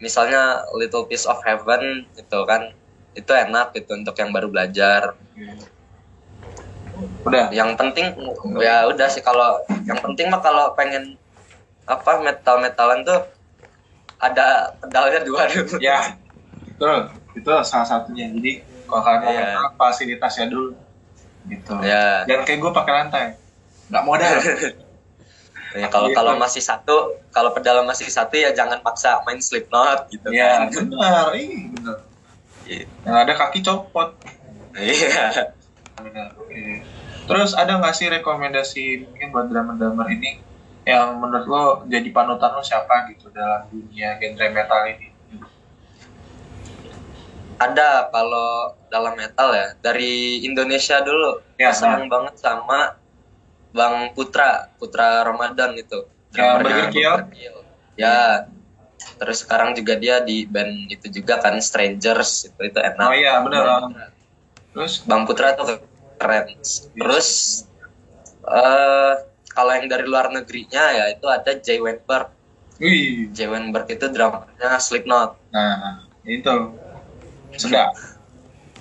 misalnya Little Piece of Heaven itu kan itu enak gitu untuk yang baru belajar. Udah? Yang penting ya udah sih kalau yang penting mah kalau pengen apa metal metalan tuh ada pedalnya dua dulu. Ya betul. Itu salah satunya. Jadi kalau kalian yeah. metal fasilitasnya dulu. Gitu. Ya dan kayak gue pakai lantai. Nggak modal Ya, kalau gitu. kalau masih satu, kalau pedal masih satu ya jangan paksa main Slipknot gitu ya, kan. benar, iya benar. Iya. Yang ada kaki copot. Iya. Oke. Terus ada nggak sih rekomendasi mungkin buat drummer-drummer ini yang menurut lo jadi panutan lo siapa gitu dalam dunia genre metal ini? Ada kalau dalam metal ya dari Indonesia dulu. Ya, senang banget sama Bang Putra, Putra Ramadan itu. Ya, Burger Ya. Terus sekarang juga dia di band itu juga kan Strangers itu itu enak. Oh iya, benar. Terus Bang Putra tuh keren. Terus uh, kalau yang dari luar negerinya ya itu ada Jay Weinberg. Wih. Jay Weinberg itu drummernya Slipknot. Nah, itu. Sudah.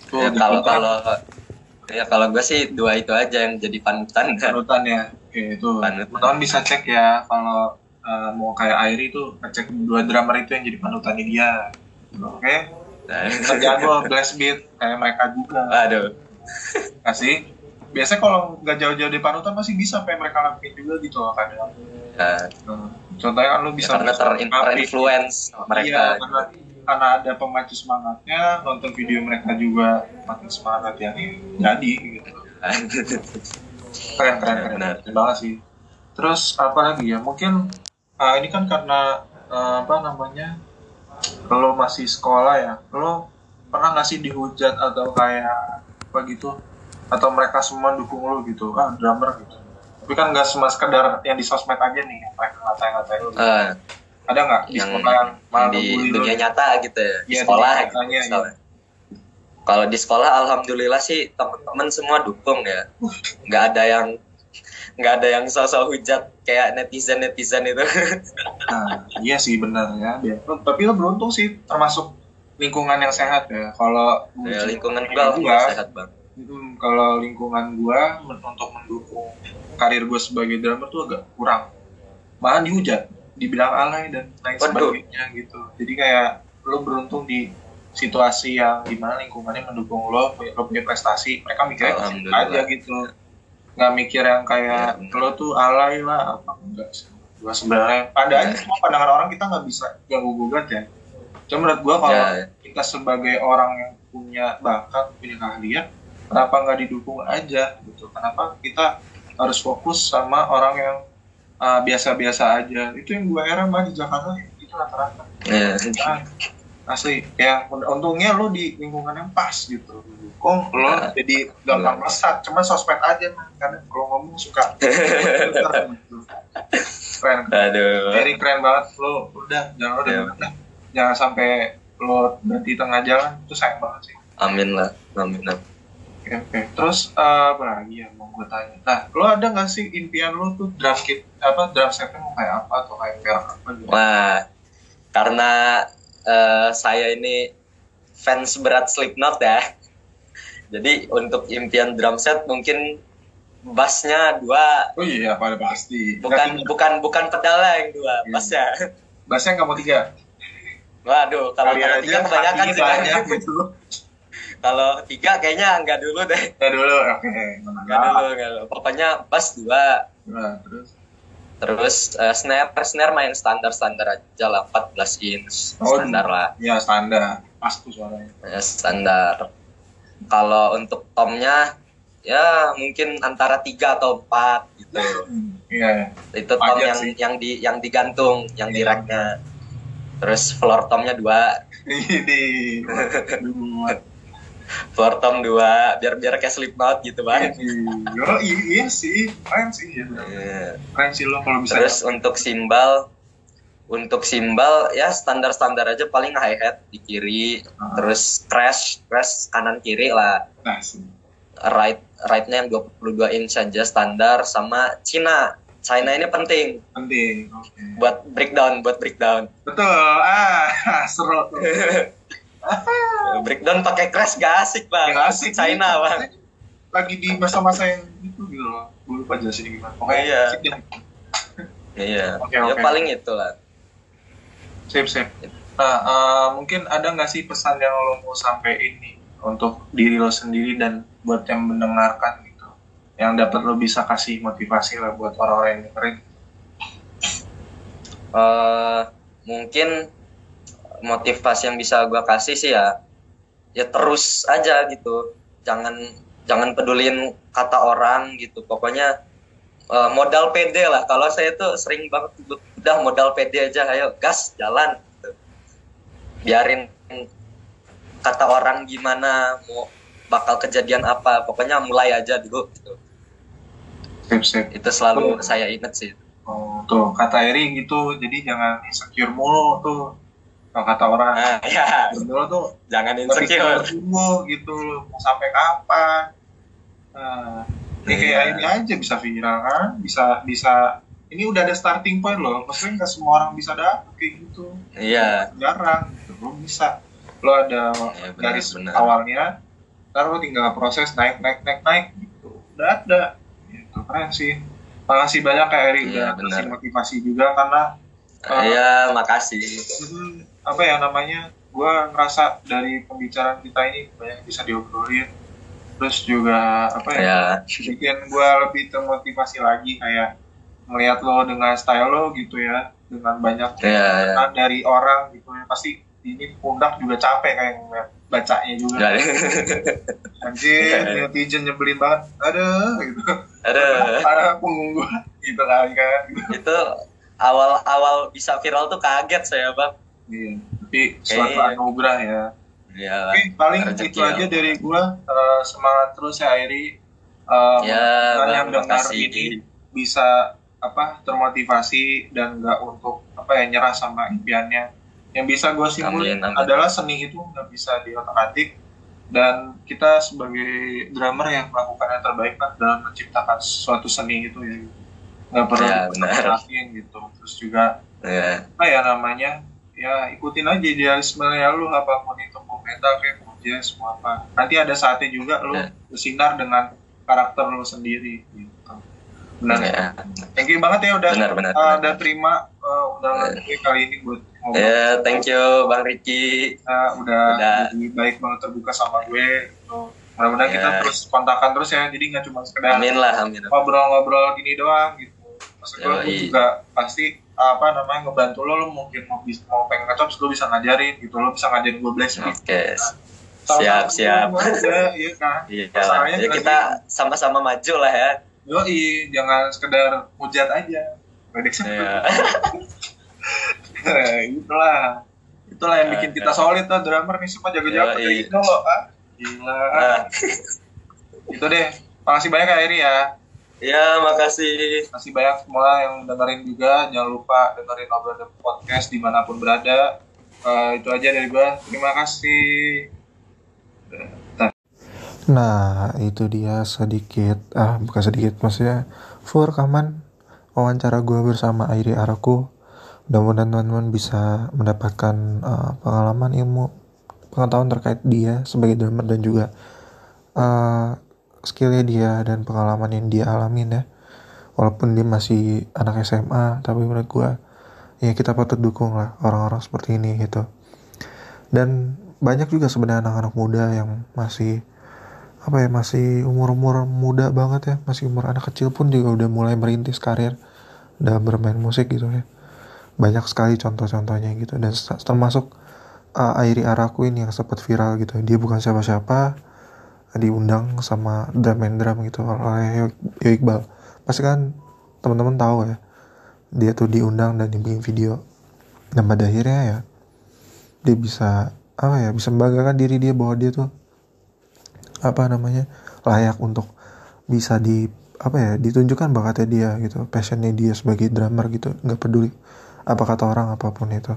Ya, kalau kalau ya. Kalau gue sih dua itu aja yang jadi panutan. Panutan ya. Oke itu. Panutan. Bisa cek ya kalau uh, mau kayak Airi itu ngecek dua drummer itu yang jadi panutannya dia. Oke? Okay? nah. kerjaan gue blast beat kayak mereka juga. Aduh kasih biasanya kalau nggak jauh-jauh di panutan masih bisa kayak mereka lakuin juga gitu loh kadang nah. contohnya kan lu bisa ya, karena terinfluence mereka. Iya, karena karena ada pemacu semangatnya nonton video mereka juga makin semangat ya. Jadi gitu. Keren keren keren, keren banget sih. Terus apa lagi ya? Mungkin uh, ini kan karena uh, apa namanya kalau masih sekolah ya. Lo pernah nggak sih dihujat atau kayak apa gitu? Atau mereka semua dukung lo gitu? Ah drummer gitu. Tapi kan nggak cuma sekedar yang di sosmed aja nih mereka ngatain-ngatain lo. Gitu. uh, ada nggak di yang, sekolah yang, yang di dunia nyata gitu ya, di ya, sekolah gitu ya. kalau di sekolah alhamdulillah sih teman-teman semua dukung ya. Nggak ada yang nggak ada yang sosok hujat kayak netizen netizen itu. Nah, iya sih benar ya tapi lo beruntung sih termasuk lingkungan yang sehat ya. Kalau ya, lingkungan gua, gua sehat banget. kalau lingkungan gua untuk mendukung karir gue sebagai drummer tuh agak kurang. Malah dihujat dibilang alay dan lain sebagainya gitu. Jadi kayak lo beruntung di situasi yang di mana lingkungannya mendukung lo lo punya prestasi mereka mikirnya aja gitu. Nggak mikir yang kayak ya, lo tuh alay lah apa enggak sih. Gua sebenarnya ada aja semua pandangan orang kita nggak bisa ganggu gugat ya. Cuma menurut gua kalau ya, ya. kita sebagai orang yang punya bakat punya keahlian kenapa nggak didukung aja gitu? Kenapa kita harus fokus sama orang yang ah, biasa-biasa aja. Itu yang gue era mah di Jakarta itu rata-rata. Yeah. nah, asli. Ya untungnya lu di lingkungan yang pas gitu. Kok lo nah, jadi gampang mesat cuma sosmed aja kan kalau ngomong suka. Keren. Aduh. jadi keren banget. Lo udah jangan udah. Ya. jangan sampai lo berhenti tengah jalan itu sayang banget sih. Amin lah. Amin lah oke oke terus uh, apa lagi ya mau gue tanya nah lo ada nggak sih impian lo tuh draft kit apa draft setnya mau kayak apa atau kayak apa gitu wah karena uh, saya ini fans berat Slipknot ya jadi untuk impian drum set mungkin bassnya dua. Oh iya, pada pasti. Bukan Nggak bukan bukan pedalnya yang dua, iya. bassnya. Bassnya nggak mau tiga. Waduh, kalau kalau tiga kebanyakan sih banyak. Gitu. Kalau tiga kayaknya enggak dulu deh. Enggak dulu, oke. Okay. Enggak dulu, enggak dulu. Pokoknya bass dua. Dua, terus Terus uh, snare snare main standar standar aja lah 14 inch oh, standar lah. Iya standar, pas tuh suaranya. Ya, standar kalau untuk tomnya ya mungkin antara tiga atau empat gitu. Iya. Itu tom yang sih. yang di yang digantung, yang di iya. racknya. Terus floor tomnya dua. Ini. Floor tom dua, biar biar kayak Slipknot gitu bang. Oh iya sih, keren sih ya. Yeah. Keren sih lo kalau bisa. Terus untuk simbal untuk simbal ya standar standar aja paling hi hat di kiri uh. terus crash crash kanan kiri lah nah, right rightnya yang 22 inch saja standar sama Cina China ini penting penting okay. buat breakdown buat breakdown betul ah seru breakdown pakai crash gak asik bang. Gak asik China nih, bang. Lagi di masa-masa yang itu gitu loh. Gue lupa jelasin gimana. Pokoknya iya. iya. Okay, ya paling itulah. Sip sip. Nah uh, mungkin ada nggak sih pesan yang lo mau sampaikan ini untuk diri lo sendiri dan buat yang mendengarkan gitu? Yang dapat lo bisa kasih motivasi lah buat orang-orang yang dengerin. Uh, mungkin motivasi yang bisa gue kasih sih ya ya terus aja gitu. Jangan jangan pedulin kata orang gitu. Pokoknya uh, modal pede lah. Kalau saya tuh sering banget udah modal pede aja ayo gas jalan. Gitu. biarin kata orang gimana mau bakal kejadian apa. Pokoknya mulai aja dulu gitu. Sip, sip. itu selalu oh. saya inget sih. Oh tuh kata Eri gitu. Jadi jangan insecure mulu tuh kalau kata orang nah, ya. dulu tuh jangan insecure. dulu gitu mau sampai kapan? Nah, ini kayak iya. ini aja bisa viral kan? Bisa bisa. Ini udah ada starting point loh. Maksudnya nggak semua orang bisa dapet kayak gitu. Iya. Jarang gitu lo bisa. Lo ada ya, garis awalnya ntar lo tinggal proses naik naik naik naik gitu. Udah ada. Gitu keren sih. Makasih banyak kayak Eri ya, udah kasih motivasi juga karena Iya, uh, makasih. Apa ya namanya? Gua ngerasa dari pembicaraan kita ini banyak bisa diobrolin terus juga apa ya, ya. bikin gue lebih termotivasi lagi kayak melihat lo dengan style lo gitu ya dengan banyak ya, ya. dari orang gitu ya pasti ini pundak juga capek kayak bacanya juga ya, ya. anjir ya, ya. netizen nyebelin banget ada gitu ada ada punggung gue gitu kali kan gitu. itu awal-awal bisa viral tuh kaget saya bang iya tapi suatu anugerah ya Ya, Oke, paling itu aja dari gua. Uh, semangat terus ya Airi. Uh, ya, yang dengar ini bisa apa termotivasi dan nggak untuk apa ya nyerah sama impiannya. Yang bisa gue simpulin adalah seni itu nggak bisa diotak-atik dan kita sebagai drummer yang melakukan yang terbaik kan dalam menciptakan suatu seni itu ya nggak perlu ya, gitu terus juga ya. apa ya namanya ya ikutin aja idealisme ya lu apa pun itu mau metal kayak mau jazz mau apa nanti ada saatnya juga lu ya. bersinar dengan karakter lu sendiri gitu benar ya. thank you banget ya udah benar, benar, uh, udah terima uh, undangan ya. kali ini buat ngobrol ya thank you bang Ricky uh, udah, udah. Baik banget terbuka sama gue gitu. mudah-mudahan ya. kita terus kontakkan terus ya jadi nggak cuma sekedar amin lah amin ngobrol-ngobrol gini doang gitu maksud gue juga pasti apa namanya ngebantu lo lo mungkin mau bisa mau pengen ngecop lo bisa ngajarin gitu lo bisa ngajarin gue belajar oke. Okay. nah, siap siap. iya kan? Iya ya kita sama-sama maju lah ya. Yo jangan sekedar hujat aja. Prediksi. Yeah. nah, itulah. Itulah yang bikin kita solid tuh drummer nih semua jago-jago kayak gitu loh ah. Gila. Nah. itu deh. Makasih banyak ya Iri ya Ya, makasih. Makasih banyak semua yang dengerin juga. Jangan lupa dengerin obrolan podcast di mana pun berada. Uh, itu aja dari gua. Terima kasih. Nah, itu dia sedikit, ah bukan sedikit, maksudnya full rekaman wawancara gue bersama Airi Araku. Mudah-mudahan teman-teman bisa mendapatkan uh, pengalaman ilmu, pengetahuan terkait dia sebagai drummer dan juga uh, skillnya dia dan pengalaman yang dia alamin ya. Walaupun dia masih anak SMA, tapi menurut gue ya kita patut dukung lah orang-orang seperti ini gitu. Dan banyak juga sebenarnya anak-anak muda yang masih apa ya masih umur-umur muda banget ya masih umur anak kecil pun juga udah mulai merintis karir dalam bermain musik gitu ya banyak sekali contoh-contohnya gitu dan termasuk uh, Airi Araku ini yang sempat viral gitu dia bukan siapa-siapa diundang sama drum and drum gitu oleh Yo Iqbal. Pasti kan teman-teman tahu ya dia tuh diundang dan dibikin video. Dan pada akhirnya ya dia bisa apa ya bisa membanggakan diri dia bahwa dia tuh apa namanya layak untuk bisa di apa ya ditunjukkan bakatnya dia gitu passionnya dia sebagai drummer gitu nggak peduli apa kata orang apa pun itu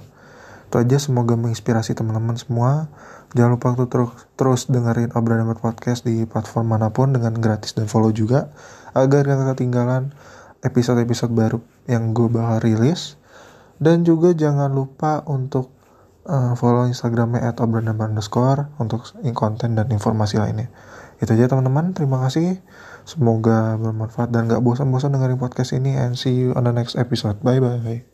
itu aja semoga menginspirasi teman-teman semua jangan lupa untuk terus terus dengerin obrolan podcast di platform mana pun dengan gratis dan follow juga agar gak ketinggalan episode-episode baru yang gue bakal rilis dan juga jangan lupa untuk uh, follow Instagramnya at underscore untuk konten dan informasi lainnya. Itu aja teman-teman, terima kasih. Semoga bermanfaat dan gak bosan-bosan dengerin podcast ini and see you on the next episode. Bye-bye.